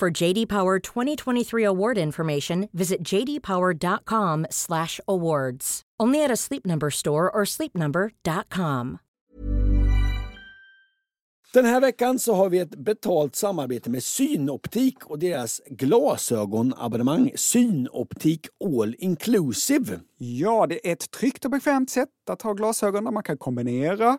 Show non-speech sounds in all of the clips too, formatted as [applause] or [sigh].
For JD Power 2023 award information, visit jdpower.com/awards. Only at a Sleep Number store or sleepnumber.com. Den här veckan så har vi ett betalt samarbete med Synoptik och deras glasögonabonnemang Synoptik All Inclusive. Ja, det är ett tryggt och bekvämt sätt att ha glasögon där man kan kombinera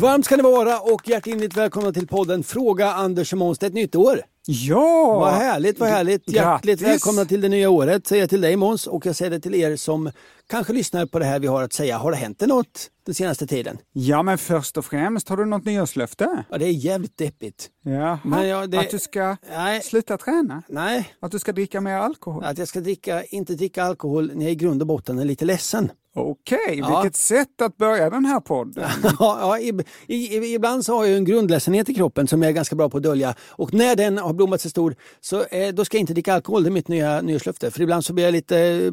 Varmt ska ni vara och hjärtligt välkomna till podden Fråga Anders och Måns. Det är ett nytt år. Ja! Vad härligt, vad härligt. Hjärtligt Grattis! välkomna till det nya året säger jag till dig Måns och jag säger det till er som kanske lyssnar på det här vi har att säga. Har det hänt något den senaste tiden? Ja, men först och främst, har du något nyårslöfte? Ja, det är jävligt deppigt. Jaha, Men ja, det- att du ska Nej. sluta träna? Nej, Att du ska dricka mer alkohol? att jag ska dricka, inte dricka alkohol när jag i grund och botten är lite ledsen. Okej, Ja. vilket sätt att börja den här podden. [laughs] ja, i, i, ibland så har jag en grundledsenhet i kroppen som jag är ganska bra på att dölja. Och när den har blommat sig stor så eh, då ska jag inte dricka alkohol. Det är mitt nya nyårslöfte. För ibland så blir jag lite, eh,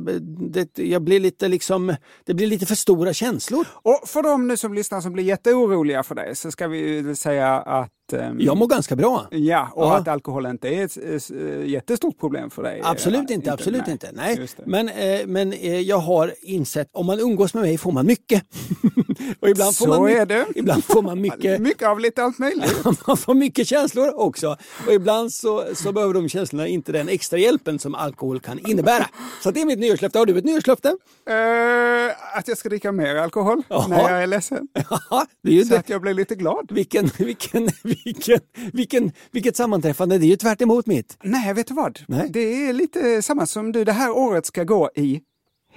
det, jag blir lite liksom, det blir lite för stora känslor. Och för de nu som lyssnar som blir jätteoroliga för dig så ska vi säga att ehm, Jag mår ganska bra. Ja, och Ja. att alkohol inte är ett jättestort problem för dig. Absolut Eh, inte, absolut inte. Nej. Just det. Men, eh, men eh, jag har insett, om man umgås med mig får man mycket. [laughs] och ibland får Så man, my- är det. Ibland får man mycket. [laughs] Mycket av lite allt möjligt. [laughs] man får mycket känslor också. Och ibland så, så behöver de känslorna inte den extra hjälpen som alkohol kan innebära. Så det är mitt nyårslöfte. Har du ett nyårslöfte? Eh, att jag ska dricka mer alkohol Jaha. när jag är ledsen. Ja, det är ju Så det. att jag blir lite glad. Vilken, vilken, vilken, vilken, vilket sammanträffande. Det är ju tvärt emot mitt. Nej, vet du vad? Nej. Det är lite samma som du. Det här året ska gå i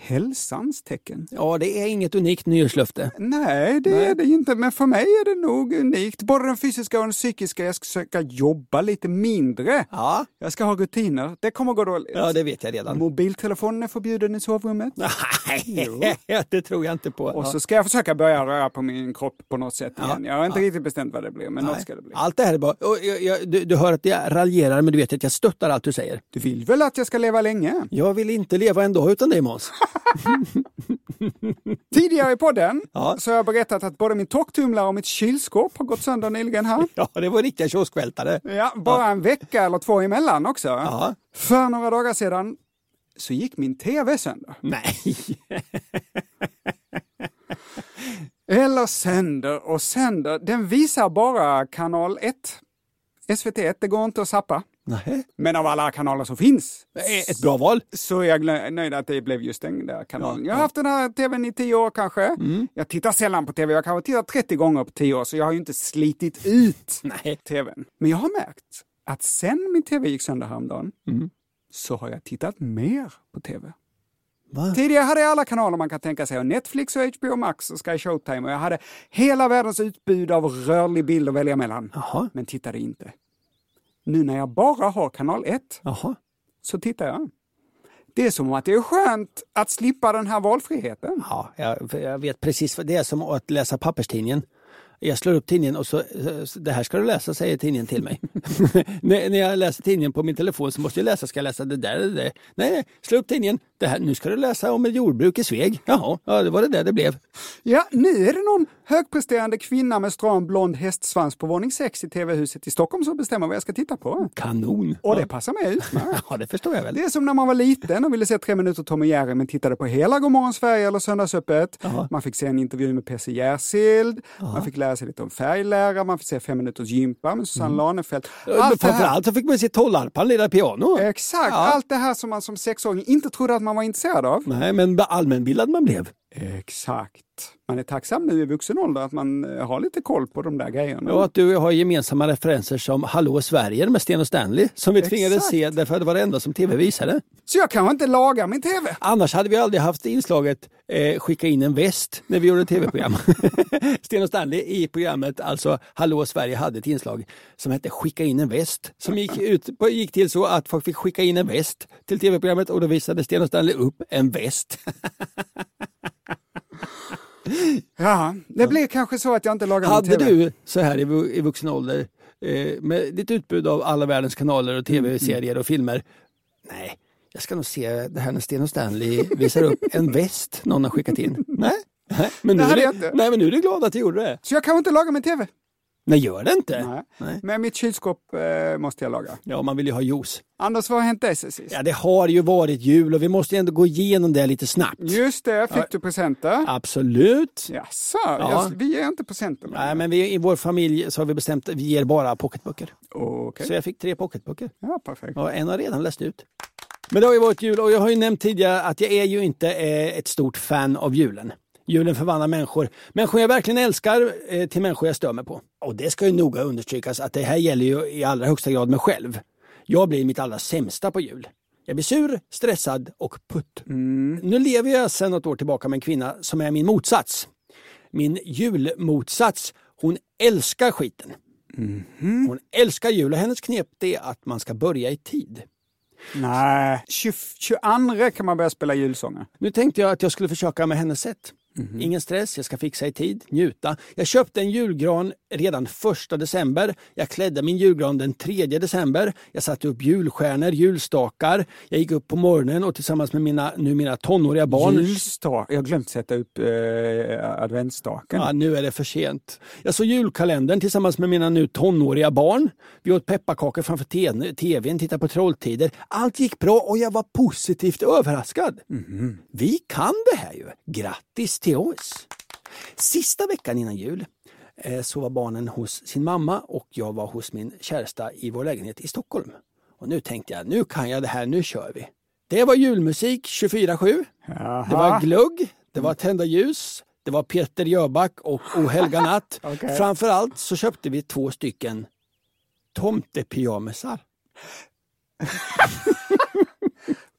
hälsans tecken. Ja, det är inget unikt nyårslöfte. Nej, det är det inte. Men för mig är det nog unikt. Både den fysiska och den psykiska. Jag ska försöka jobba lite mindre. Ja, Jag ska ha rutiner. Det kommer gå dåligt. ja det vet jag redan. Mobiltelefonen är förbjuden i sovrummet. [laughs] Nej, det tror jag inte på. Och Ja. så ska jag försöka börja röra på min kropp på något sätt igen. Jag har inte riktigt bestämt vad det blir, men något ska det bli. Allt det här är bra. Och jag, jag, du, du hör att jag raljerar, men du vet att jag stöttar allt du säger. Du vill väl att jag ska leva länge? Jag vill inte leva en dag utan dig Måns. [laughs] [laughs] Tidigare i podden Ja. så har jag berättat att både min torktumlare och mitt kylskåp har gått sönder nyligen här. [laughs] Ja, det var riktiga kioskvältare. Ja, bara en vecka eller två emellan också. Ja. För några dagar sedan så gick min TV sönder. Nej. [laughs] Eller sönder och sönder. Den visar bara kanal 1. SVT1, det går inte att sappa. Nej. Men av alla kanaler som finns Ett bra val. så är jag nöjd att det blev just den där kanalen. Ja, jag har haft den här tvn i tio år kanske. Jag tittar sällan på tv, jag kanske tittar 30 gånger på tio år, så jag har ju inte slitit ut Nej. tvn. Men jag har märkt att sen min tv gick sönder häromdagen så har jag tittat mer på tv. Va? Tidigare hade jag alla kanaler man kan tänka sig, och Netflix och HBO Max och Sky Showtime och jag hade hela världens utbud av rörlig bild att välja mellan. Jaha. Men tittade inte. Nu när jag bara har kanal 1 Jaha. så tittar jag. Det är som att det är skönt att slippa den här valfriheten. Ja, jag, jag vet precis det är som att läsa papperstidningen. Jag slår upp tidningen och så, det här ska du läsa säger tidningen till mig. [laughs] när, när jag läser tidningen på min telefon så måste jag läsa, ska jag läsa det där eller det? Nej, nej, slå upp tidningen. Det här, nu ska du läsa om ett jordbruk i Sveg. Jaha, ja, det var det där det blev. Ja, nu är det någon högpresterande kvinna med stram blond hästsvans på våning 6 i TV-huset i Stockholm som bestämmer vad jag ska titta på. Kanon! Och det passar mig utmärkt. [laughs] ja, det förstår jag väl. Det är som när man var liten och ville se tre minuter Tom och Jerry men tittade på hela Godmorgon Sverige eller Söndagsöppet. Jaha. Man fick se en intervju med Percy Järsild, man fick lära sig lite om färglära, man fick se fem minuters gympa med Susanne Lanefelt. Allt det här- Framförallt så fick man se Tollarpan lira piano. Exakt, Ja. allt det här som man som sexåring inte trodde att man var intresserad av. Nej, men allmänbildad man blev. Exakt. Man är tacksam nu i vuxen ålder att man eh, har lite koll på de där grejerna. Och att du har gemensamma referenser som Hallå Sverige med Sten och Stanley som vi tvingades Exakt. se därför att det var det enda som tv visade. Så jag kanske inte lagar min TV. Annars hade vi aldrig haft inslaget eh, Skicka in en väst när vi gjorde tv-program. [laughs] Sten och Stanley i programmet, alltså Hallå Sverige, hade ett inslag som hette Skicka in en väst. Som gick, ut, gick till så att folk fick skicka in en väst till tv-programmet och då visade Sten och Stanley upp en väst. [laughs] Ja, det blir kanske så att jag inte lagar min Hade du så här i, i vuxen ålder eh, med ditt utbud av alla världens kanaler och tv-serier och filmer. Nej, jag ska nog se det här när Sten och Stanley visar upp en väst någon har skickat in. [laughs] Nej, nej, men, nu är nej men nu är du glad att du gjorde det. Så jag kanske inte lagar min TV. Nej, gör det inte. Nej. Nej. Men mitt kylskåp eh, måste jag laga. Ja, man vill ju ha juice. Anders, vad har hänt dig sen sist? Ja, det har ju varit jul och vi måste ändå gå igenom det lite snabbt. Just det, fick Ja. du presenter? Absolut. Jaså, Ja. vi ger inte presenter. Nej, men vi, i vår familj så har vi bestämt att vi ger bara pocketböcker. Okej, Så jag fick tre pocketböcker. ja, perfekt. Ja, en har redan läst ut. Men det har ju varit jul och jag har ju nämnt tidigare att jag är ju inte eh, ett stort fan av julen. Julen förvandlar människor. Människor jag verkligen älskar eh, till människor jag stör mig på. Och det ska ju noga understrykas att det här gäller ju i allra högsta grad mig själv. Jag blir mitt allra sämsta på jul. Jag blir sur, stressad och putt. Nu lever jag sedan något år tillbaka med en kvinna som är min motsats. Min julmotsats. Hon älskar skiten. Hon älskar jul och hennes knep är att man ska börja i tid. Nej, 20, 22 kan man börja spela julsånger. Nu tänkte jag att jag skulle försöka med hennes sätt. Ingen stress, jag ska fixa i tid, njuta. Jag köpte en julgran redan första december. Jag klädde min julgran den 3 december. Jag satte upp julstjärnor, julstakar. Jag gick upp på morgonen och tillsammans med mina numera tonåriga barn Julstak. Jag har glömt sätta upp eh, adventsstaken. Ja, nu är det för sent. Jag såg julkalendern tillsammans med mina nu tonåriga barn. Vi åt pepparkakor framför te- tvn, tittade på Trolltider. Allt gick bra och jag var positivt överraskad. Vi kan det här ju. Grattis till oss! Sista veckan innan jul eh, så var barnen hos sin mamma och jag var hos min käresta i vår lägenhet i Stockholm. Och nu tänkte jag, nu kan jag det här, nu kör vi. Det var julmusik 24-7. Jaha. Det var glugg, det var tända ljus, det var Peter Jöback och O helga [laughs] natt. Okej. Framförallt så köpte vi två stycken tomtepyjamasar. [laughs]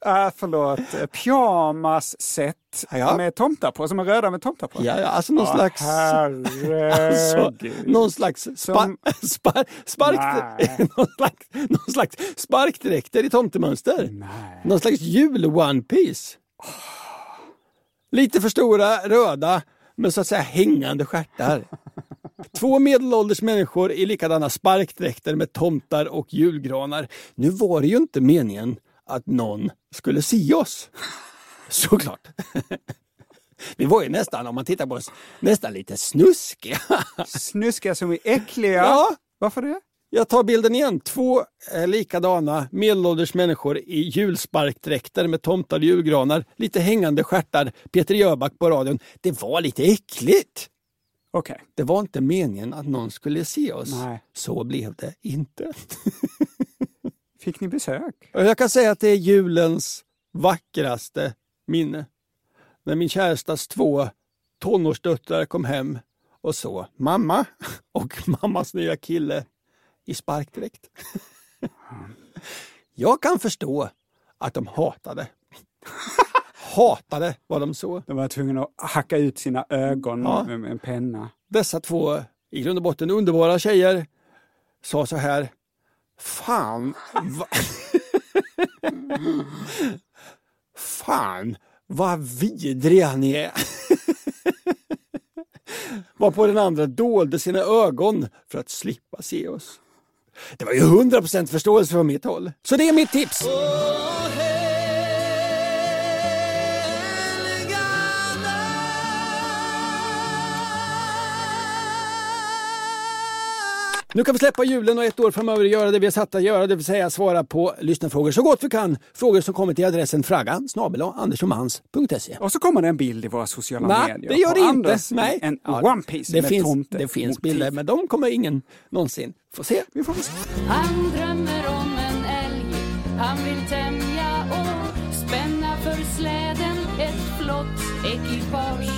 Äh, förlåt, pyjamasset Ja. med tomtar på, som är röda med tomtar på. Ja, ja, alltså någon Åh, slags... [laughs] Alltså, någon slags, spa, Som- spar, spark, [laughs] någon, slags, någon slags sparkdräkter i tomtemönster. Nej. Någon slags jul-one piece. Lite för stora, röda, men så att säga hängande stjärtar. [laughs] Två medelålders människor i likadana sparkdräkter med tomtar och julgranar. Nu var det ju inte meningen att någon skulle se oss. [laughs] Såklart. [laughs] Vi var ju nästan, om man tittar på oss, nästan lite snuskiga. [laughs] Snuskiga som är äckliga. Ja. Varför det? Jag tar bilden igen. Två eh, likadana medelålders människor i julsparkdräkter med tomtar och julgranar. Lite hängande stjärtar. Peter Jöback på radion. Det var lite äckligt. Okej. Det var inte meningen att någon skulle se oss. Nej. Så blev det inte. Fick ni besök? Jag kan säga att det är julens vackraste minne. När min kärestas två tonårsdöttrar kom hem och så mamma [laughs] och mammas nya kille i sparkdräkt. [laughs] Jag kan förstå att de hatade. [laughs] hatade vad de såg. De var tvungna att hacka ut sina ögon Ja. med med en penna. Dessa två, i grund och botten underbara tjejer, sa så här. Fan, va... Fan, vad vidriga ni är. Varpå den andra dolde sina ögon för att slippa se oss. Det var ju 100% förståelse från mitt håll. Så det är mitt tips. Nu kan vi släppa julen och ett år framöver göra det vi är satta att göra, det vill säga svara på lyssnarfrågor så gott vi kan. Frågor som kommer till adressen fraggan snabel anderssonmans.se. Och så kommer det en bild i våra sociala Nej, medier. det gör det inte. Anders Nej. En Ja, One Piece det med finns, tomte. det finns motiv. bilder, men de kommer ingen någonsin få se. Vi får se. Han drömmer om en älg han vill tämja och spänna för släden ett flott ekipage.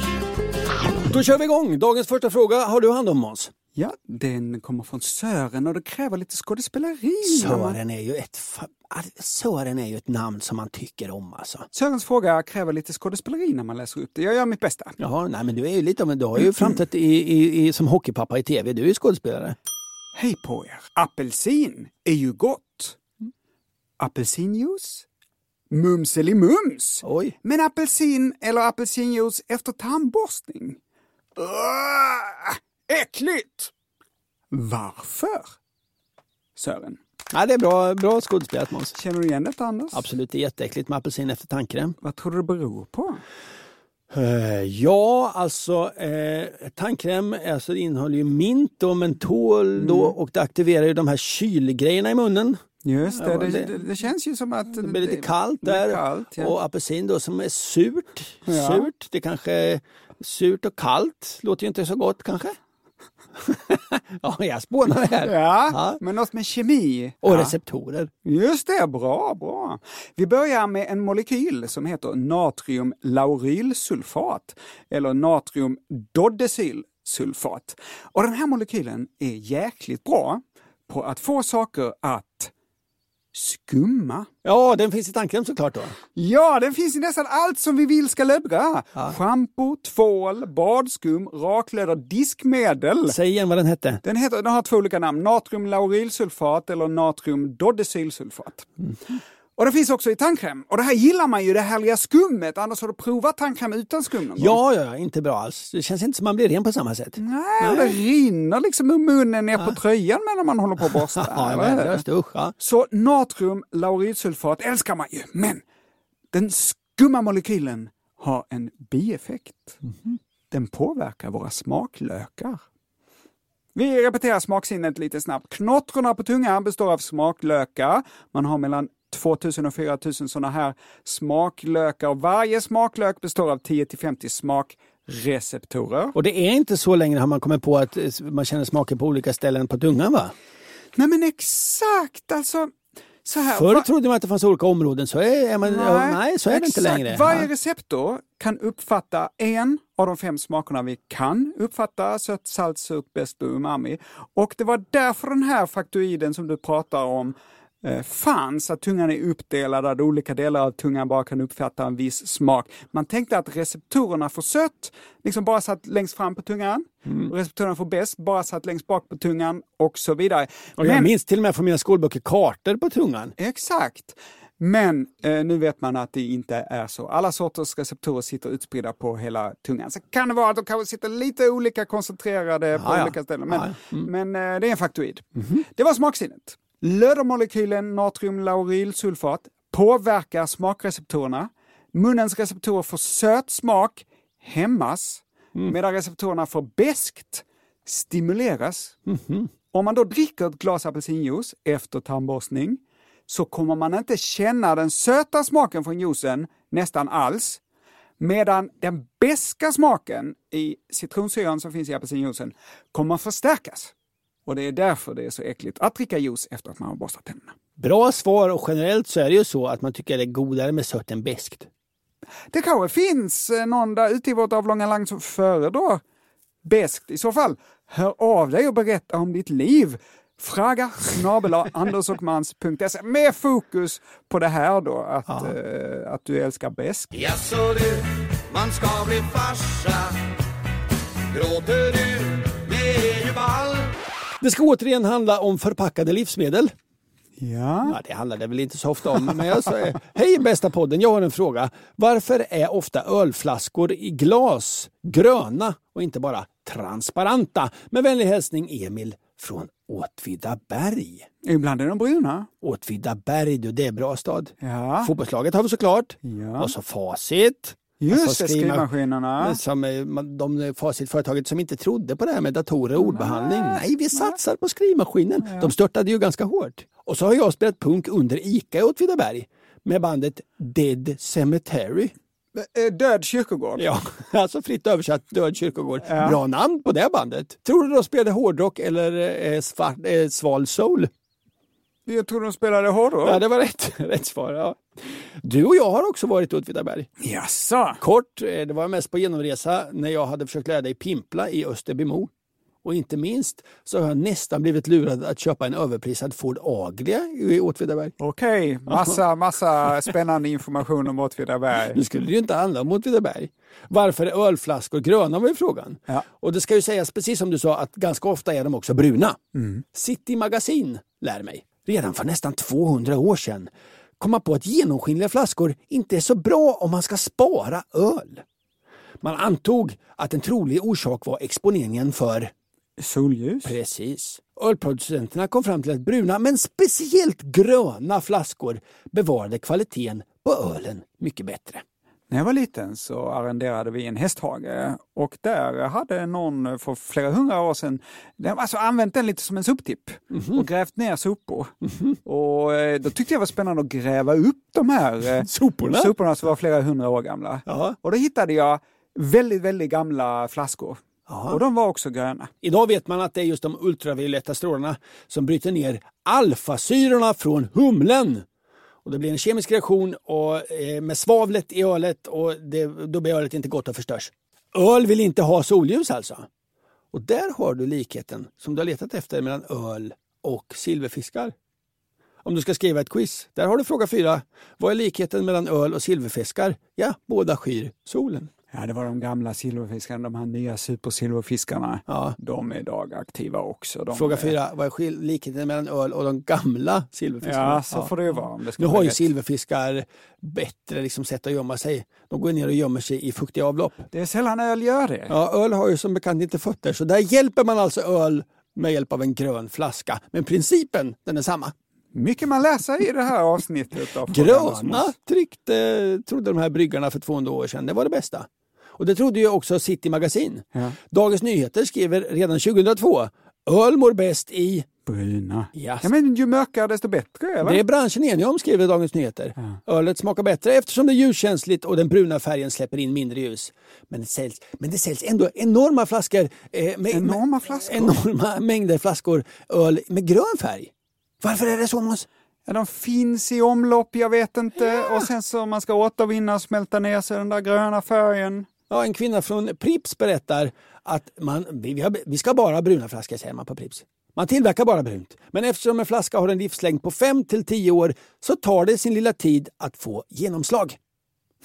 Då kör vi igång. Dagens första fråga har du hand om Måns. Ja, den kommer från Sören och det kräver lite skådespeleri. Sören är ju ett, fa- Sören är ju ett namn som man tycker om alltså. Sörens fråga kräver lite skådespeleri när man läser upp det. Jag gör mitt bästa. Jaha, nej men du är ju lite av en, du har ju framträtt i, i, i, som hockeypappa i tv. Du är ju skådespelare. Hej på er! Apelsin är ju gott. Apelsinjuice? Mums eller mums? Oj. Men apelsin eller apelsinjuice efter tandborstning? Ugh, äckligt! Varför? Sören, Nej, det är bra, bra skådespelat Måns. känner du igen detta Anders? Absolut, det är jätteäckligt med apelsin efter tandkräm. Vad tror du det beror på? Eh, ja, alltså eh, tandkräm alltså, innehåller ju mint och mentol då, och det aktiverar ju de här kylgrejerna i munnen. Just det, Ja, det, det- det, känns ju som att Det blir lite kallt där. kallt, ja. Och apelsin då som är surt. Ja. Surt, det kanske surt och kallt. Låter ju inte så gott kanske. [laughs] ja, jag spånar här. Ja, Ja. men något med kemi. Och ja. receptorer. Just det, bra, bra. Vi börjar med en molekyl som heter natriumlaurylsulfat eller natriumdodecylsulfat. Och den här molekylen är jäkligt bra på att få saker att skumma. Ja, den finns i tandkräm såklart då. Ja, den finns i nästan allt som vi vill ska löddra. Shampoo, tvål, badskum, raklödder, diskmedel. Säg igen vad den hette. Den, heter, den har två olika namn, natriumlaurylsulfat eller natriumdodecylsulfat. Och det finns också i tandkräm. Och det här gillar man ju, det härliga skummet. Anders har du provat tandkräm utan skum någon gång? Ja, ja, inte bra alls. Det känns inte som man blir ren på samma sätt. Nej, och det rinner liksom ur munnen ner på tröjan medan man håller på att borsta. [laughs] Ja, hur? värdelöst. Usch, ja. Så natriumlaurylsulfat älskar man ju, men den skumma molekylen har en bieffekt. Den påverkar våra smaklökar. Vi repeterar smaksinnet lite snabbt. Knottrorna på tungan består av smaklökar. Man har mellan 2000 och 4000 sådana här smaklökar och varje smaklök består av 10-50 smakreceptorer. Och det är inte så längre har man kommit på att eh, man känner smaken på olika ställen på tungan va? Nej men exakt, alltså så här. Förr trodde man att det fanns olika områden, så är, man, nej, nej, så är det inte längre. Varje receptor kan uppfatta en av de fem smakerna vi kan uppfatta, sött, salt, surt, besk och umami. Och det var därför den här faktoiden som du pratar om fanns, att tungan är uppdelad, att olika delar av tungan bara kan uppfatta en viss smak. Man tänkte att receptorerna för sött liksom bara satt längst fram på tungan, Mm. receptorerna för besk bara satt längst bak på tungan och så vidare. Och jag Men- minns till och med från mina skolböcker kartor på tungan. Exakt. Men eh, nu vet man att det inte är så. Alla sorters receptorer sitter utspridda på hela tungan. Så kan det vara att de kanske sitter lite olika koncentrerade på Ja, olika ställen. Men, Ja, ja. Mm. men eh, det är en faktoid. Det var smaksinnet. Lödermolekylen natriumlaurylsulfat påverkar smakreceptorerna. Munnens receptorer för söt smak hämmas medan receptorerna för beskt stimuleras. Om man då dricker ett glas apelsinjuice efter tandborstning så kommer man inte känna den söta smaken från juicen nästan alls. Medan den beska smaken i citronsyran som finns i apelsinjuicen kommer förstärkas. Och det är därför det är så äckligt att dricka juice efter att man har borstat tänderna. Bra svar och generellt så är det ju så att man tycker det är godare med sött än beskt. Det kanske finns eh, någon där ute i vårt avlånga land som föredrar beskt. I så fall, hör av dig och berätta om ditt liv. Fraga snabel [laughs] andersochmans.se med fokus på det här då, att, eh, att du älskar bäst. Jaså du, man ska bli farsa Gråter du, det är ju ball Det ska återigen handla om förpackade livsmedel. Ja. Ja, det handlar det väl inte så ofta om. Men jag säger, hej bästa podden, jag har en fråga. Varför är ofta ölflaskor i glas gröna och inte bara transparenta? Med vänlig hälsning Emil från Åtvidaberg. Ibland är de bruna. Åtvidaberg, du, det är bra stad. Ja. Fotbollslaget har vi såklart. Ja. Och så Facit. Just Alltså det, skrivmaskinerna. Som eh, de Facitföretaget som inte trodde på det här med datorer och ordbehandling. Nej, vi satsar på skrivmaskinen. De störtade ju ganska hårt. Och så har jag spelat punk under ICA i Åtvidaberg med bandet Dead Cemetery. Eh, Död kyrkogård. Ja, [laughs] alltså fritt översatt Död kyrkogård. Bra namn på det bandet. Tror du de spelade hårdrock eller eh, svart, eh, sval soul? Jag tror de spelade hårdrock. Ja, det var rätt, [laughs] rätt svar. Ja. Du och jag har också varit i Åtvidaberg. Jaså? Kort, eh, det var mest på genomresa när jag hade försökt lära dig pimpla i Österbymo. Och inte minst så har jag nästan blivit lurad att köpa en överprisad Ford Agria i Åtvidaberg. Okej, massa, massa spännande information om Åtvidaberg. Nu skulle det ju inte handla om Åtvidaberg. Varför är ölflaskor gröna var ju frågan. Ja. Och det ska ju sägas, precis som du sa, att ganska ofta är de också bruna. City Magasin lär mig, redan för nästan 200 år sedan, komma på att genomskinliga flaskor inte är så bra om man ska spara öl. Man antog att en trolig orsak var exponeringen för Solljus? Precis. Ölproducenterna kom fram till att bruna, men speciellt gröna flaskor bevarade kvaliteten på ölen mycket bättre. När jag var liten så arrenderade vi en hästhage och där hade någon för flera hundra år sedan alltså använt den lite som en soptipp och grävt ner sopor. Och eh, då tyckte jag det var spännande att gräva upp de här eh, [laughs] Soporna? soporna som var flera hundra år gamla. Ja. Och då hittade jag väldigt, väldigt gamla flaskor. Och de var också gröna. Idag vet man att det är just de ultravioletta strålarna som bryter ner alfasyrorna från humlen. Och det blir en kemisk reaktion och, eh, med svavlet i ölet och det, då blir ölet inte gott och förstörs. Öl vill inte ha solljus alltså. Och där har du likheten som du har letat efter mellan öl och silverfiskar. Om du ska skriva ett quiz, där har du fråga fyra. Vad är likheten mellan öl och silverfiskar? Ja, båda skyr solen. Ja, det var de gamla silverfiskarna, de här nya supersilverfiskarna. Ja. De är idag aktiva också. De Fråga är- fyra, vad är likheten mellan öl och de gamla silverfiskarna? Ja, så får det ju vara. Det Nu har ju silverfiskar bättre liksom sätt att gömma sig. De går ner och gömmer sig i fuktiga avlopp. Det är sällan öl gör det. Ja, öl har ju som bekant inte fötter, så där hjälper man alltså öl med hjälp av en grön flaska. Men principen, den är samma. Mycket man läser i det här avsnittet. Av Gröna tryckte, trodde de här bryggarna för 200 år sedan, det var det bästa. Och det trodde ju också City Magasin. Ja. Dagens Nyheter skriver redan 2002, öl mår bäst i Bruna. Yes. Ja, men ju mörkare desto bättre, eller? Det är branschen enig om, skriver Dagens Nyheter. Ölet smakar bättre eftersom det är ljuskänsligt och den bruna färgen släpper in mindre ljus. Men det säljs, men det säljs ändå enorma flaskor. Eh, med, Enorma flaskor? Enorma mängder flaskor öl med grön färg. Varför är det så Måns? Ja, de finns i omlopp, jag vet inte. Och sen så man ska återvinna och smälta ner sig den där gröna färgen. Ja, en kvinna från Prips berättar att man, vi, har, vi ska bara ha bruna flaskor säger man på Prips. Man tillverkar bara brunt. Men eftersom en flaska har en livslängd på 5 till 10 år så tar det sin lilla tid att få genomslag.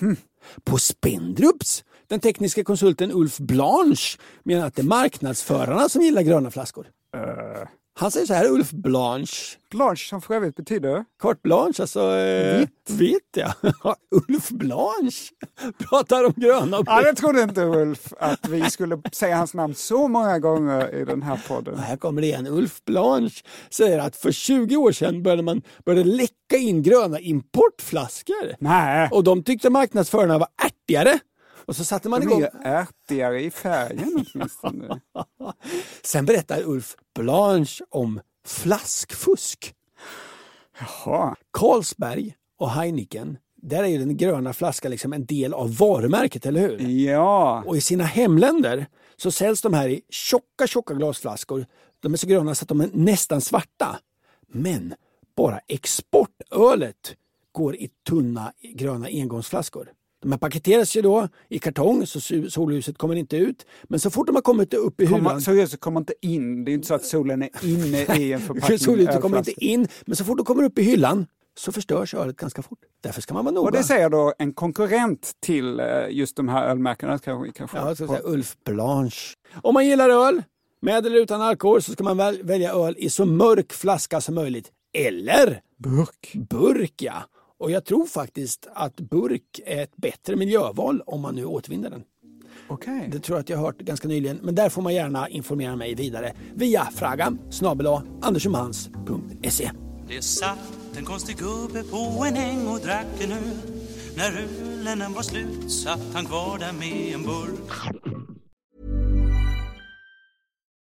Hm. På Spindrups, den tekniska konsulten Ulf Blanche menar att det är marknadsförarna som gillar gröna flaskor. Äh. Han säger så här, Ulf Blanche. Blanche som för övrigt betyder Carte blanche, alltså eh, Vitt. vitt ja. [laughs] Ulf Blanche [laughs] pratar om gröna och Ja, det trodde inte Ulf att vi skulle säga hans namn så många gånger i den här podden. Här kommer det igen. Ulf Blanche säger att för 20 år sedan började man började läcka in gröna importflaskor. Nej, Och de tyckte marknadsförarna var ärtigare. Och så satte man de är igång. ärtigare i färgen åtminstone. [laughs] Sen berättar Ulf Blanche om flaskfusk. Jaha. Carlsberg och Heineken, där är ju den gröna flaskan liksom en del av varumärket, eller hur? Ja, Och i sina hemländer så säljs de här i tjocka, tjocka glasflaskor. De är så gröna så att de är nästan svarta. Men bara exportölet går i tunna gröna engångsflaskor. De här paketeras ju då i kartong så solljuset kommer inte ut. Men så fort de har kommit upp i hyllan Kommer, solhuset kommer inte in. Det är inte så att solen är inne i en [laughs] förpackning. Solljuset kommer inte in, men så fort de kommer upp i hyllan så förstörs ölet ganska fort. Därför ska man vara noga. Och det säger då en konkurrent till eh, just de här ölmärkena. Kanske, kanske. Ja, jag säga Ulf Blanche. Om man gillar öl, med eller utan alkohol, så ska man väl välja öl i så mörk flaska som möjligt. Eller Burk. burk, ja. Och jag tror faktiskt att burk är ett bättre miljöval om man nu återvinner den. Okej. Det tror jag att jag har hört ganska nyligen, men där får man gärna informera mig vidare via fragan snabel andersomhans.se. Det satt en konstig gubbe på en äng och drack en öl När ölen var slut satt han kvar där med en burk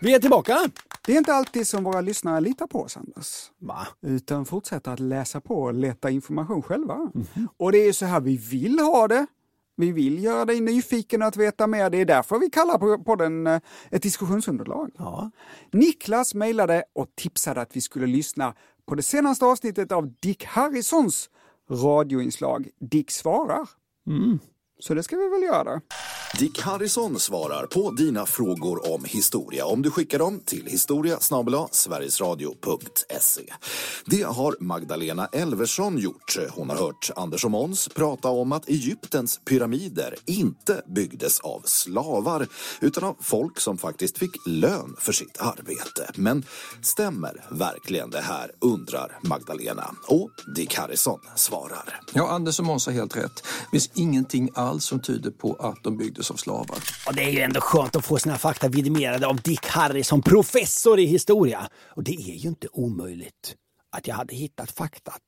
Vi är tillbaka! Det är inte alltid som våra lyssnare litar på oss, Anders. Va? Utan fortsätter att läsa på och leta information själva. Och det är så här vi vill ha det. Vi vill göra dig nyfiken att veta mer. Det är därför vi kallar på podden eh, ett diskussionsunderlag. Ja. Niklas mejlade och tipsade att vi skulle lyssna på det senaste avsnittet av Dick Harrisons radioinslag Dick svarar. Så det ska vi väl göra. Dick Harrison svarar på dina frågor om historia om du skickar dem till historia sverigesradio.se. Det har Magdalena Elversson gjort. Hon har hört Anders och Måns prata om att Egyptens pyramider inte byggdes av slavar utan av folk som faktiskt fick lön för sitt arbete. Men stämmer verkligen det här undrar Magdalena. Och Dick Harrison svarar. Ja, Anders och Måns har helt rätt. Det finns ingenting alls som tyder på att de byggdes av slavar. Och det är ju ändå skönt att få sina fakta vidimerade av Dick Harrison, professor i historia. Och det är ju inte omöjligt att jag hade hittat faktat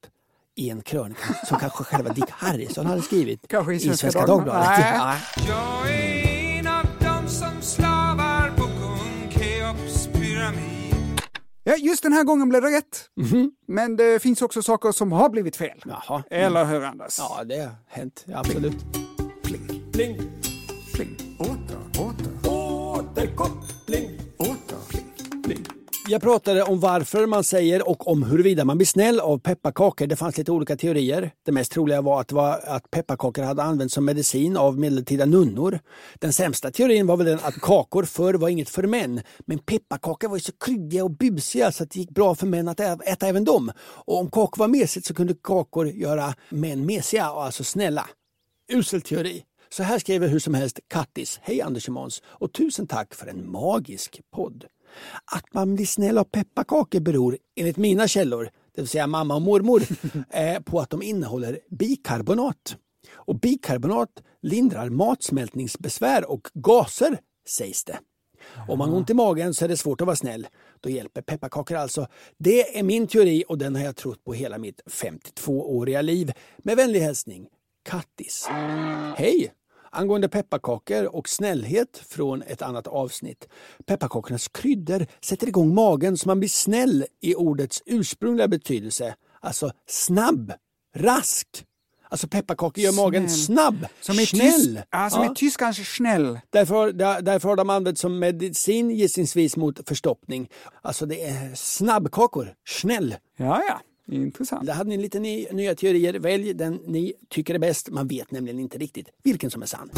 i en krönika som [laughs] kanske själva Dick Harrison hade skrivit Kanske i Svenska Svenska Dagbladet. Dagbladet. Jag är en av dem som slavar på kung Keops pyramid. Ja, just den här gången blev det rätt. Men det finns också saker som har blivit fel. Jaha. Eller hur, Anders? ja, det har hänt. Absolut. Pling, pling. Åter, åter, återkoppling. åter. Pling. Jag pratade om varför man säger och om huruvida man blir snäll av pepparkakor. Det fanns lite olika teorier. Det mest troliga var att, var att pepparkakor hade använts som medicin av medeltida nunnor. Den sämsta teorin var väl den att kakor förr var inget för män. Men pepparkakor var ju så kryddiga och busiga så att det gick bra för män att äta även dem. Och om kakor var mesigt så kunde kakor göra män mesiga och alltså snälla. Usel teori. Så här skriver hur som helst Kattis. Hej Anders och Måns och tusen tack för en magisk podd. Att man blir snäll av pepparkakor beror, enligt mina källor, det vill säga mamma och mormor, [laughs] eh, på att de innehåller bikarbonat. Och bikarbonat lindrar matsmältningsbesvär och gaser, sägs det. Om man har ont i magen så är det svårt att vara snäll. Då hjälper pepparkakor alltså. Det är min teori och den har jag trott på hela mitt 52-åriga liv. Med vänlig hälsning, Kattis. Hej! Angående pepparkakor och snällhet från ett annat avsnitt. Pepparkakornas kryddor sätter igång magen så man blir snäll i ordets ursprungliga betydelse. Alltså snabb, rask. Alltså pepparkakor gör magen Snäll. snabb, Som i, snäll. Tys- ja, som i tyskans snäll. Därför, där- därför har de använts som medicin gissningsvis mot förstoppning. Alltså det är snabbkakor, snäll. Ja, ja. Intressant. Där hade ni lite ny, nya teorier. Välj den ni tycker är bäst. Man vet nämligen inte riktigt vilken som är sann.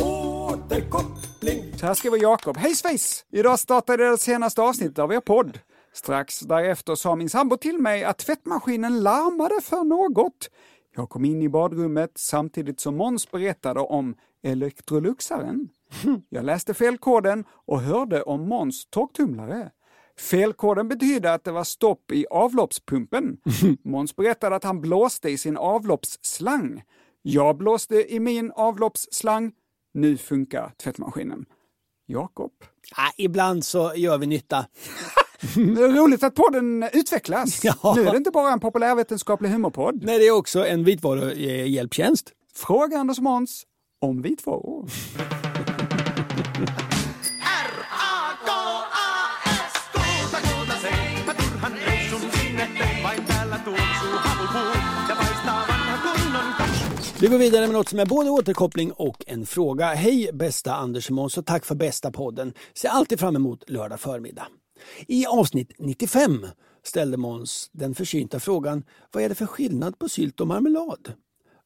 Så här skriver Jakob. Hej svejs! Idag startade det senaste avsnittet av er podd. Strax därefter sa min sambo till mig att tvättmaskinen larmade för något. Jag kom in i badrummet samtidigt som Måns berättade om Electroluxaren. [laughs] Jag läste felkoden och hörde om Måns torktumlare. Felkoden betydde att det var stopp i avloppspumpen. [laughs] Måns berättade att han blåste i sin avloppsslang. Jag blåste i min avloppsslang. Nu funkar tvättmaskinen. Jakob. Ah, ibland så gör vi nytta. [laughs] Det är roligt att podden utvecklas. Ja. Nu är det inte bara en populärvetenskaplig humorpodd. Nej, det är också en vitvaruhjälptjänst. Fråga Anders Måns om vitvaror. [laughs] Vi går vidare med något som är både återkoppling och en fråga. Hej bästa Anders och Måns och tack för bästa podden. Ser alltid fram emot lördag förmiddag. I avsnitt 95 ställde Måns den försynta frågan vad är det för skillnad på sylt och marmelad?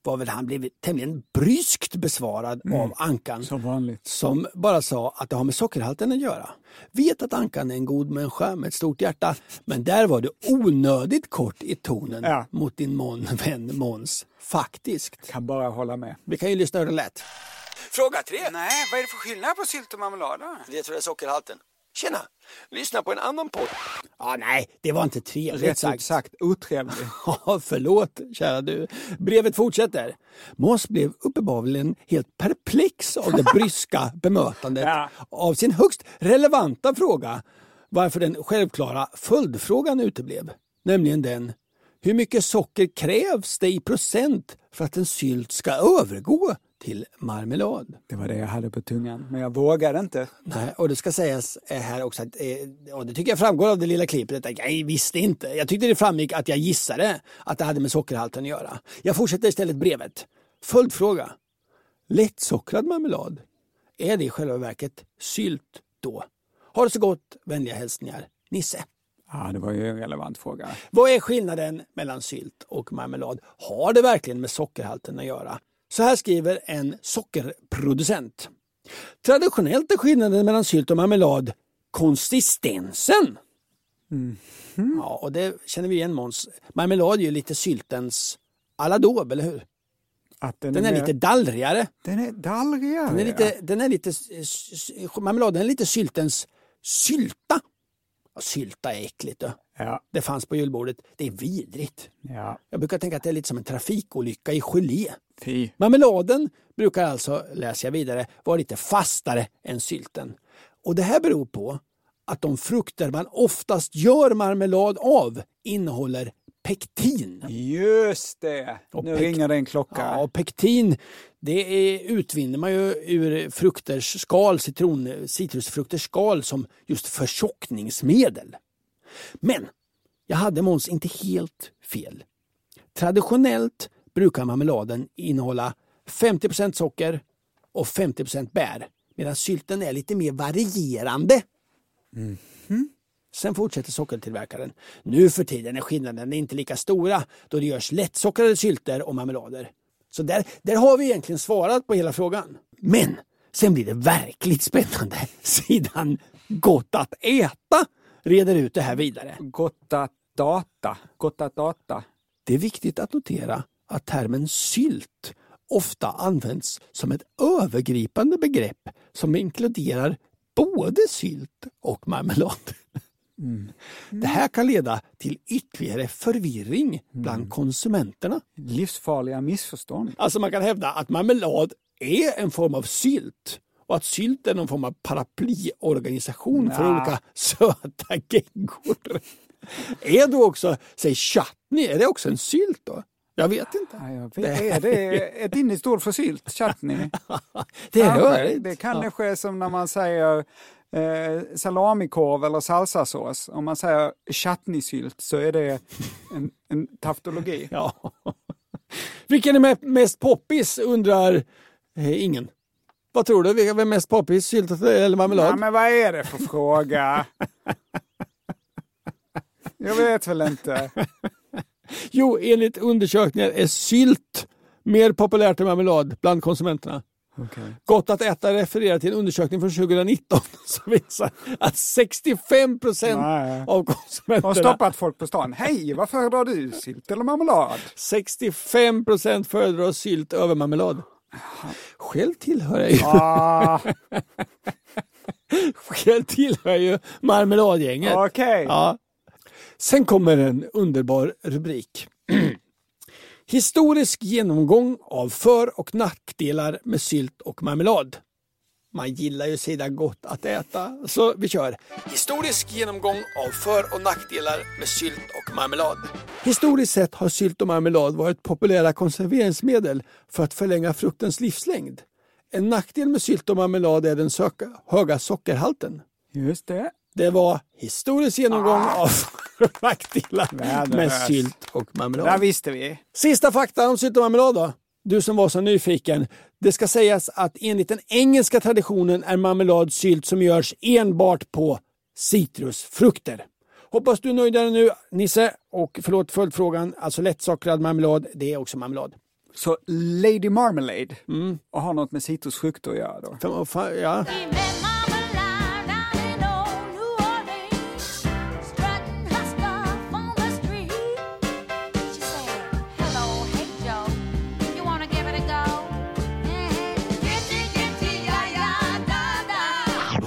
Var väl han blivit tämligen bryskt besvarad av Ankan Som vanligt. som bara sa att det har med sockerhalten att göra. Vet att Ankan är en god människa med ett stort hjärta, men där var det onödigt kort i tonen Ja. mot din mon, vän Måns. Faktiskt. Kan bara hålla med. Vi kan ju lyssna hur det lät. Fråga tre. Nej, vad är det för skillnad på sylt och marmelad? Det tror jag är sockerhalten. Tjena! Lyssna på en annan podd. Ja, nej, det var inte trevligt Rätt sagt. ut sagt, otrevlig. [laughs] Ja, förlåt, kära du. Brevet fortsätter. Måns blev uppenbarligen helt perplex av det bryska [laughs] bemötandet Ja. av sin högst relevanta fråga, varför den självklara följdfrågan uteblev. Nämligen den, hur mycket socker krävs det i procent för att en sylt ska övergå till marmelad? Det var det jag hade på tungan, men jag vågade inte. Nej, och det ska sägas eh, här också att, eh, och det tycker jag framgår av det lilla klippet, att jag visste inte. Jag tyckte det framgick att jag gissade att det hade med sockerhalten att göra. Jag fortsätter istället brevet. Följdfråga. Lättsockrad marmelad, är det i själva verket sylt då? Ha det så gott, vänliga hälsningar, Nisse. Ja, det var ju en relevant fråga. Vad är skillnaden mellan sylt och marmelad? Har det verkligen med sockerhalten att göra? Så här skriver en sockerproducent. Traditionellt är skillnaden mellan sylt och marmelad konsistensen. Ja, och det känner vi igen Måns. Marmelad är ju lite syltens aladåb, eller hur? Den, Den är mer- lite dallrigare. Den är dallrigare. Den är lite, den är lite, marmeladen är lite syltens sylta. Sylta är äckligt. Då. Ja, Det fanns på julbordet. Det är vidrigt. ja. Jag brukar tänka att det är lite som en trafikolycka i gelé. Fy. Marmeladen brukar alltså, läser jag vidare, vara lite fastare än sylten. Och det här beror på att de frukter man oftast gör marmelad av innehåller pektin. Just det! Och nu ringer det en klocka. Ja, och pektin det är, utvinner man ju ur frukters skal, citron, citrusfrukters skal som just förtjockningsmedel. Men jag hade Måns inte helt fel. Traditionellt brukar marmeladen innehålla 50% socker och 50% bär medan sylten är lite mer varierande. Sen fortsätter sockertillverkaren. Nu för tiden är skillnaden inte lika stora då det görs lättsockrade sylter och marmelader. Så där, där har vi egentligen svarat på hela frågan. Men sen blir det verkligt spännande. [laughs] Sidan Gott att äta reder ut det här vidare. Gott att data. Gott att data. Det är viktigt att notera att termen sylt ofta används som ett övergripande begrepp som inkluderar både sylt och marmelad. Det här kan leda till ytterligare förvirring bland konsumenterna. Livsfarliga missförstånd. Alltså man kan hävda att marmelad är en form av sylt och att sylt är någon form av paraplyorganisation för Nja. olika [laughs] söta geggor. Är då också, säg chutney, är det också en sylt då? Jag vet inte. Ja, jag vet. Är det ett ord för sylt? Chutney? [laughs] Det är rörigt. Det kan Ja. kanske är som när man säger eh, salamikorv eller salsasås. Om man säger chutneysylt så är det en, en taftologi. [laughs] Ja. Vilken är me- mest poppis undrar eh, ingen. Vad tror du? Vilken är mest poppis? Sylt eller marmelad? Ja, men vad är det för fråga? Jag vet väl inte. Jo, enligt undersökningar är sylt mer populärt än marmelad bland konsumenterna. Gott att äta refererar till en undersökning från 2019 [laughs] som visar att 65 procent av konsumenterna Har stoppat folk på stan. Hej, vad föredrar du? Sylt eller marmelad? 65 procent föredrar sylt över marmelad. Själv tillhör jag ju, Ah, [laughs] själv tillhör ju marmeladgänget. Okej. Ja. Sen kommer en underbar rubrik. [clears throat] Historisk genomgång av för och nackdelar med sylt och marmelad. Man gillar ju sedan gott att äta, så vi kör. Historisk genomgång av för och nackdelar med sylt och marmelad. Historiskt sett har sylt och marmelad varit populära konserveringsmedel för att förlänga fruktens livslängd. En nackdel med sylt och marmelad är den höga sockerhalten. Just det. Det var historisk genomgång av [laughs] nackdelar med sylt och marmelad. visste vi. Sista fakta om sylt och marmelad då. Du som var så nyfiken. Det ska sägas att enligt den engelska traditionen är marmelad sylt som görs enbart på citrusfrukter. Hoppas du är nöjd där nu Nisse. Och förlåt följdfrågan, alltså lättsockrad marmelad, det är också marmelad. Så Lady Marmalade och har något med citrusfrukter att göra då? Ja.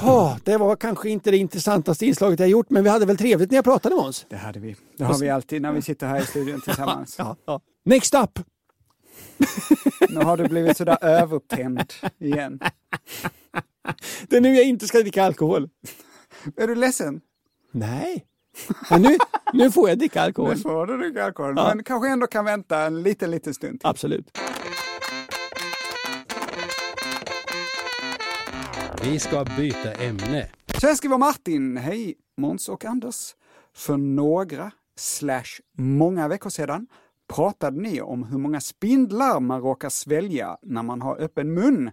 Åh, det var kanske inte det intressantaste inslaget jag gjort, men vi hade väl trevligt när jag pratade med oss. Det hade vi. Det har vi alltid när vi sitter här i studion tillsammans. Ja, ja. Next up! [laughs] Nu har du blivit sådär överupptänd igen. Det är nu jag inte ska dricka alkohol. Är du ledsen? Nej. Men nu, nu får jag dricka alkohol. Nu får du dricka alkohol. Ja. Men kanske ändå kan vänta en liten, liten stund. Absolut. Vi ska byta ämne. Så här skriver Martin. Hej Måns och Anders. För några, slash många veckor sedan pratade ni om hur många spindlar man råkar svälja när man har öppen mun.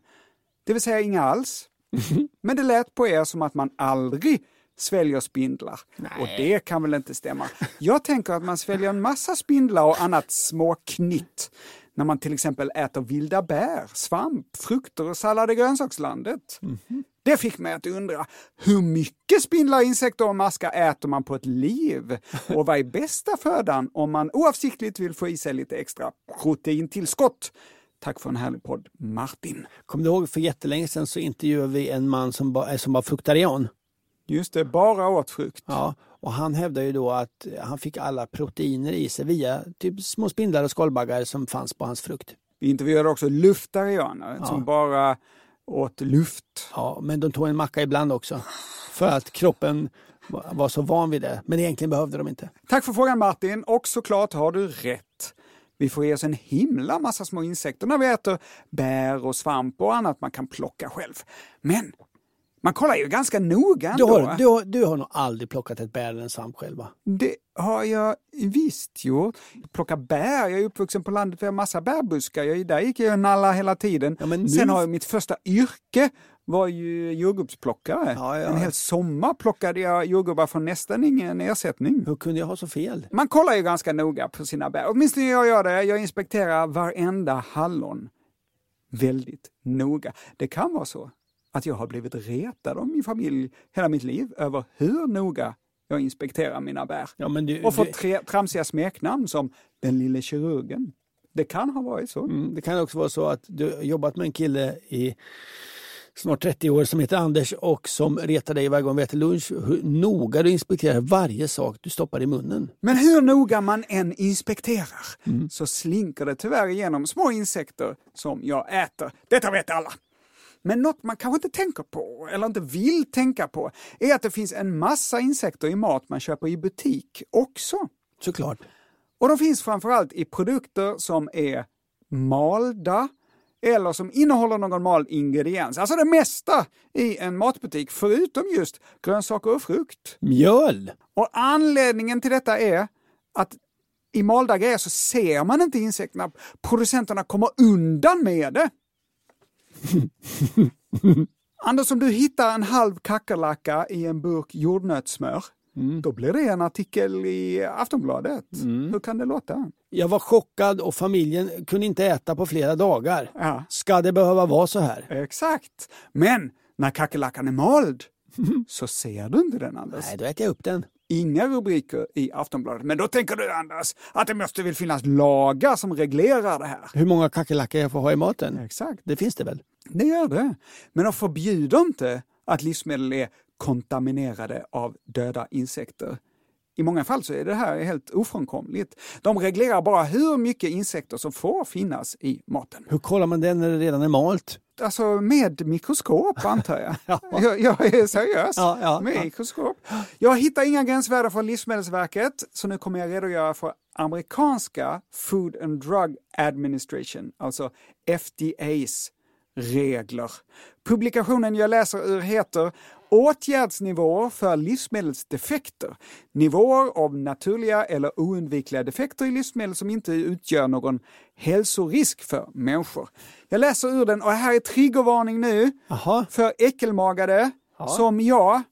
Det vill säga inga alls. [laughs] Men det lät på er som att man aldrig sväljer spindlar. Och det kan väl inte stämma. Jag tänker att man sväljer en massa spindlar och annat småknytt när man till exempel äter vilda bär, svamp, frukter och sallad i grönsakslandet. Det fick mig att undra, hur mycket spindlar, insekter och maskar äter man på ett liv? Och vad är bästa födan om man oavsiktligt vill få i sig lite extra proteintillskott? Tack för en härlig podd, Martin. Kommer du ihåg för jättelänge sedan så intervjuade vi en man som, ba, som var fruktarian. Just det, bara åt frukt. Ja, och han hävdar ju då att han fick alla proteiner i sig via typ små spindlar och skalbaggar som fanns på hans frukt. Vi intervjuade också luftarianer Ja. som bara åt luft. Ja, men de tog en macka ibland också. För att kroppen var var så van vid det. Men egentligen behövde de inte. Tack för frågan Martin och såklart har du rätt. Vi får i oss en himla massa små insekter när vi äter bär och svamp och annat man kan plocka själv. Men man kollar ju ganska noga Du ändå. har, du, har, du har nog aldrig plockat ett bär eller en svamp själv va? Det har jag visst gjort. Plocka bär, jag är uppvuxen på landet, vi har massa bärbuskar. Jag, där gick jag och nalla hela tiden. Ja, men nu- Sen har jag mitt första yrke var ju jordgubbsplockare. Ja, ja. En hel sommar plockade jag jordgubbar för nästan ingen ersättning. Hur kunde jag ha så fel? Man kollar ju ganska noga på sina bär. Åtminstone jag gör det. Jag inspekterar varenda hallon väldigt noga. Det kan vara så att jag har blivit retad av min familj hela mitt liv över hur noga jag inspekterar mina bär. Ja, du, Och fått tre, tramsiga smeknamn som den lille kirurgen. Det kan ha varit så. mm, det kan också vara så att du har jobbat med en kille i snart 30 år som heter Anders och som retar dig varje gång vi äter lunch. Hur noga du inspekterar varje sak du stoppar i munnen. Men hur noga man än inspekterar Mm. så slinker det tyvärr igenom små insekter som jag äter. Detta vet alla. Men något man kanske inte tänker på, eller inte vill tänka på, är att det finns en massa insekter i mat man köper i butik också. Såklart. Och de finns framförallt i produkter som är malda eller som innehåller någon mald ingrediens. Alltså det mesta i en matbutik förutom just grönsaker och frukt. Mjöl! Och anledningen till detta är att i malda grejer så ser man inte insekterna. Producenterna kommer undan med det. [laughs] Anders, om du hittar en halv kackerlacka i en burk jordnötssmör, då blir det en artikel i Aftonbladet. Hur kan det låta? Jag var chockad och familjen kunde inte äta på flera dagar. Ja. Ska det behöva vara så här? Exakt. Men när kackerlackan är mald [laughs] så ser du inte den, Anders. Nej, då äter jag upp den. Inga rubriker i Aftonbladet. Men då tänker du, Anders, att det måste väl finnas lagar som reglerar det här? Hur många kackerlackor jag får ha i maten? Exakt. Det finns det väl? Det gör det. Men de förbjuder inte att livsmedel är kontaminerade av döda insekter. I många fall så är det här helt ofrånkomligt. De reglerar bara hur mycket insekter som får finnas i maten. Hur kollar man det när det redan är malt? Alltså med mikroskop antar jag. [laughs] jag, jag är seriös. Ja, ja, med ja. mikroskop. Jag hittar inga gränsvärden från Livsmedelsverket, så nu kommer jag redogöra för amerikanska Food and Drug Administration, alltså FDAs regler. Publikationen jag läser ur heter Åtgärdsnivåer för livsmedelsdefekter. Nivåer av naturliga eller oundvikliga defekter i livsmedel som inte utgör någon hälsorisk för människor. Jag läser ur den och här är triggervarning nu Aha. för äckelmagade som jag.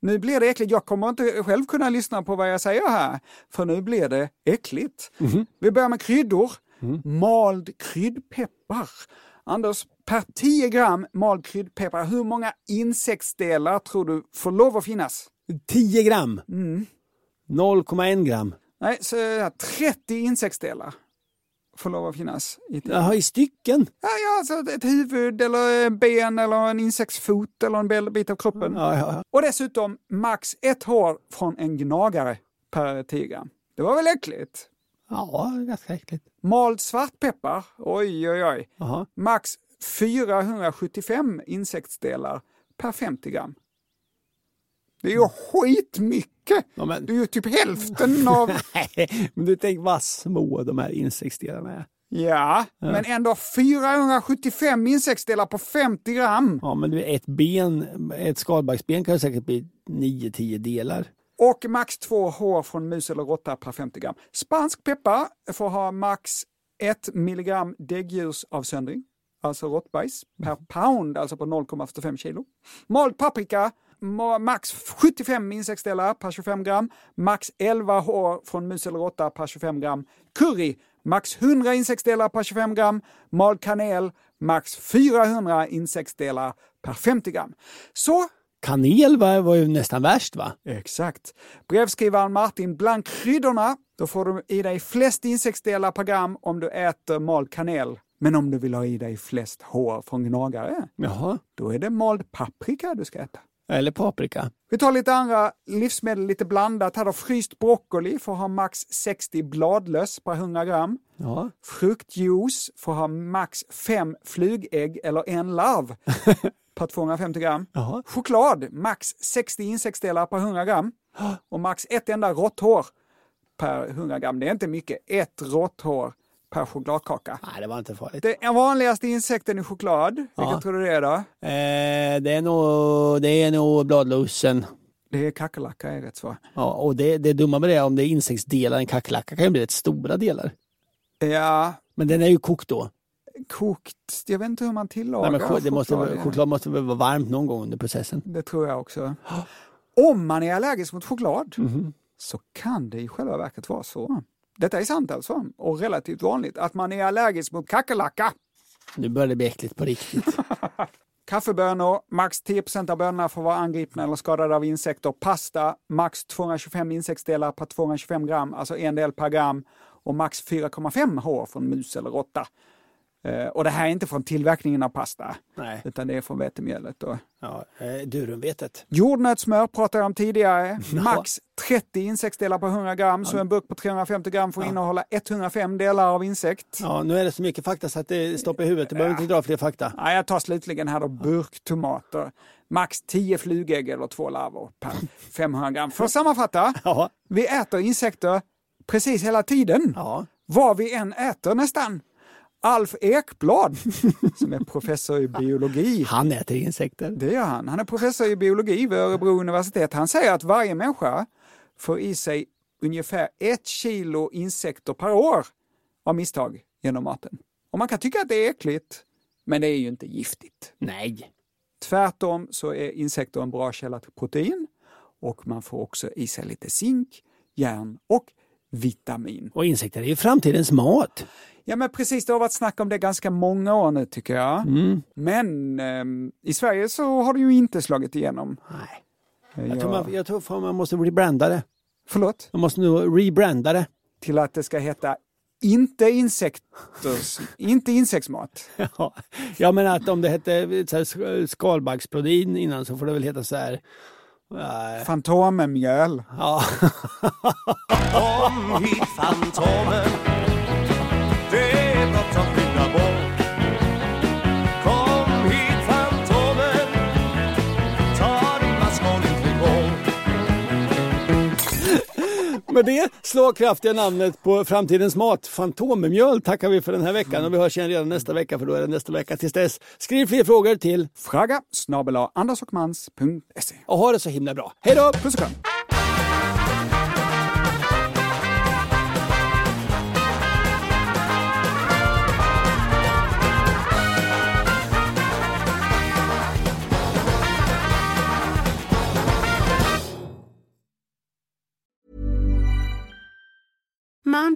Nu blir det äckligt. Jag kommer inte själv kunna lyssna på vad jag säger här, för nu blir det äckligt. Vi börjar med kryddor. Mald kryddpeppar. Anders, per 10 gram mald kryddpeppar, hur många insektsdelar tror du får lov att finnas? 10 gram? Mm. 0,1 gram? Nej, så är det 30 insektsdelar får lov att finnas. I Jaha, i stycken? Ja, ja, alltså ett huvud eller en ben eller en insektsfot eller en bit av kroppen. Ja, ja, ja. Och dessutom max ett hår från en gnagare per 10 gram. Det var väl äckligt? Ja, ganska äckligt. Mald svartpeppar, oj oj oj. Jaha. Max 475 insektsdelar per 50 gram. Det är ju skitmycket! Ja, men... Det är ju typ hälften [laughs] av... Nej, men du tänk vad små de här insektsdelarna är. Ja, men ändå 475 insektsdelar på 50 gram. Ja, men ett ben, ett skalbaggsben kan säkert bli 9-10 delar. Och max två hår från mus eller råtta per 50 gram. Spansk peppar får ha max 1 milligram däggdjursavsöndring, alltså råttbajs, per pound, alltså på 0,45 kilo. Mald paprika, ma- max 75 insektsdelar per 25 gram, max 11 hår från mus eller råtta per 25 gram. Curry, max 100 insektsdelar per 25 gram. Mald kanel, max 400 insektsdelar per 50 gram. Så Kanel var, var ju nästan värst va? Exakt. Brevskrivaren Martin, bland kryddorna, då får du i dig flest insektsdelar per gram om du äter mald kanel. Men om du vill ha i dig flest hår från gnagare, Jaha. då är det mald paprika du ska äta. Eller paprika. Vi tar lite andra livsmedel, lite blandat. Här då fryst broccoli får ha max 60 bladlöss per 100 gram. Ja. Fruktjuice får ha max 5 flugägg eller en larv [laughs] per 250 gram. Jaha. Choklad, max 60 insektsdelar per 100 gram. [gasps] Och max ett enda råtthår per 100 gram. Det är inte mycket. Ett råtthår per chokladkaka. Nej, det var inte farligt. Den vanligaste insekten i choklad, vilken Ja. tror du det är då? Eh, det är nog, det är nog bladlussen. Det är kackerlacka är rätt svar. Ja, och det, det dumma med det är om det är insektsdelar, en kackerlacka kan ju bli rätt stora delar. Ja, Men den är ju kokt då. kokt, jag vet inte hur man tillagar Nej, men ch- det måste, choklad. choklad måste väl vara varmt någon gång under processen. Det tror jag också. [gasps] Om man är allergisk mot choklad Mhm. så kan det i själva verket vara så. Detta är sant alltså, och relativt vanligt, att man är allergisk mot kackerlacka. Nu börjar det bli äckligt på riktigt. [laughs] Kaffebönor, max 10% av bönorna får vara angripna eller skadade av insekter. Pasta, max 225 insektsdelar per 225 gram, alltså en del per gram. Och max 4,5 hår från mus eller råtta. Eh, och det här är inte från tillverkningen av pasta, Nej. utan det är från vetemjölet. Och Ja, eh, durumvetet. Jordnötssmör pratade jag om tidigare. [laughs] Max 30 insektsdelar per 100 gram, så en burk på 350 gram får innehålla 105 delar av insekt. Ja, nu är det så mycket fakta så att det stoppar i huvudet. Du behöver inte dra fler fakta. Ja, jag tar slutligen här då burktomater. Max 10 flugägg eller två larver per 500 gram. För att sammanfatta, [laughs] Ja. vi äter insekter precis hela tiden. Ja. Vad vi än äter nästan. Alf Ekblad, som är professor i biologi. Han äter insekter. Det gör han. Han är professor i biologi vid Örebro universitet. Han säger att varje människa får i sig ungefär ett kilo insekter per år av misstag genom maten. Och man kan tycka att det är äckligt, men det är ju inte giftigt. Nej. Tvärtom så är insekter en bra källa till protein och man får också i sig lite zink, järn och vitamin. Och insekter är ju framtidens mat. Ja men precis, det har varit snack om det ganska många år nu tycker jag. Mm. Men ehm, i Sverige så har det ju inte slagit igenom. Nej. Jag tror, man, jag tror fan man måste rebranda det. Förlåt? Man måste nog rebranda det. Till att det ska heta inte, insekters, [laughs] inte insektsmat. Ja. ja, men att om det hette skalbaggsprotein innan så får det väl heta så här. Äh, Fantomenmjöl. Ja. [laughs] Kom hit Fantomen Med det slagkraftiga namnet på framtidens mat, Fantommjöl, tackar vi för den här veckan och vi hörs igen redan nästa vecka för då är det nästa vecka. Tills dess, skriv fler frågor till Fraga snabel och ha det så himla bra. Hej då! Puss och kram!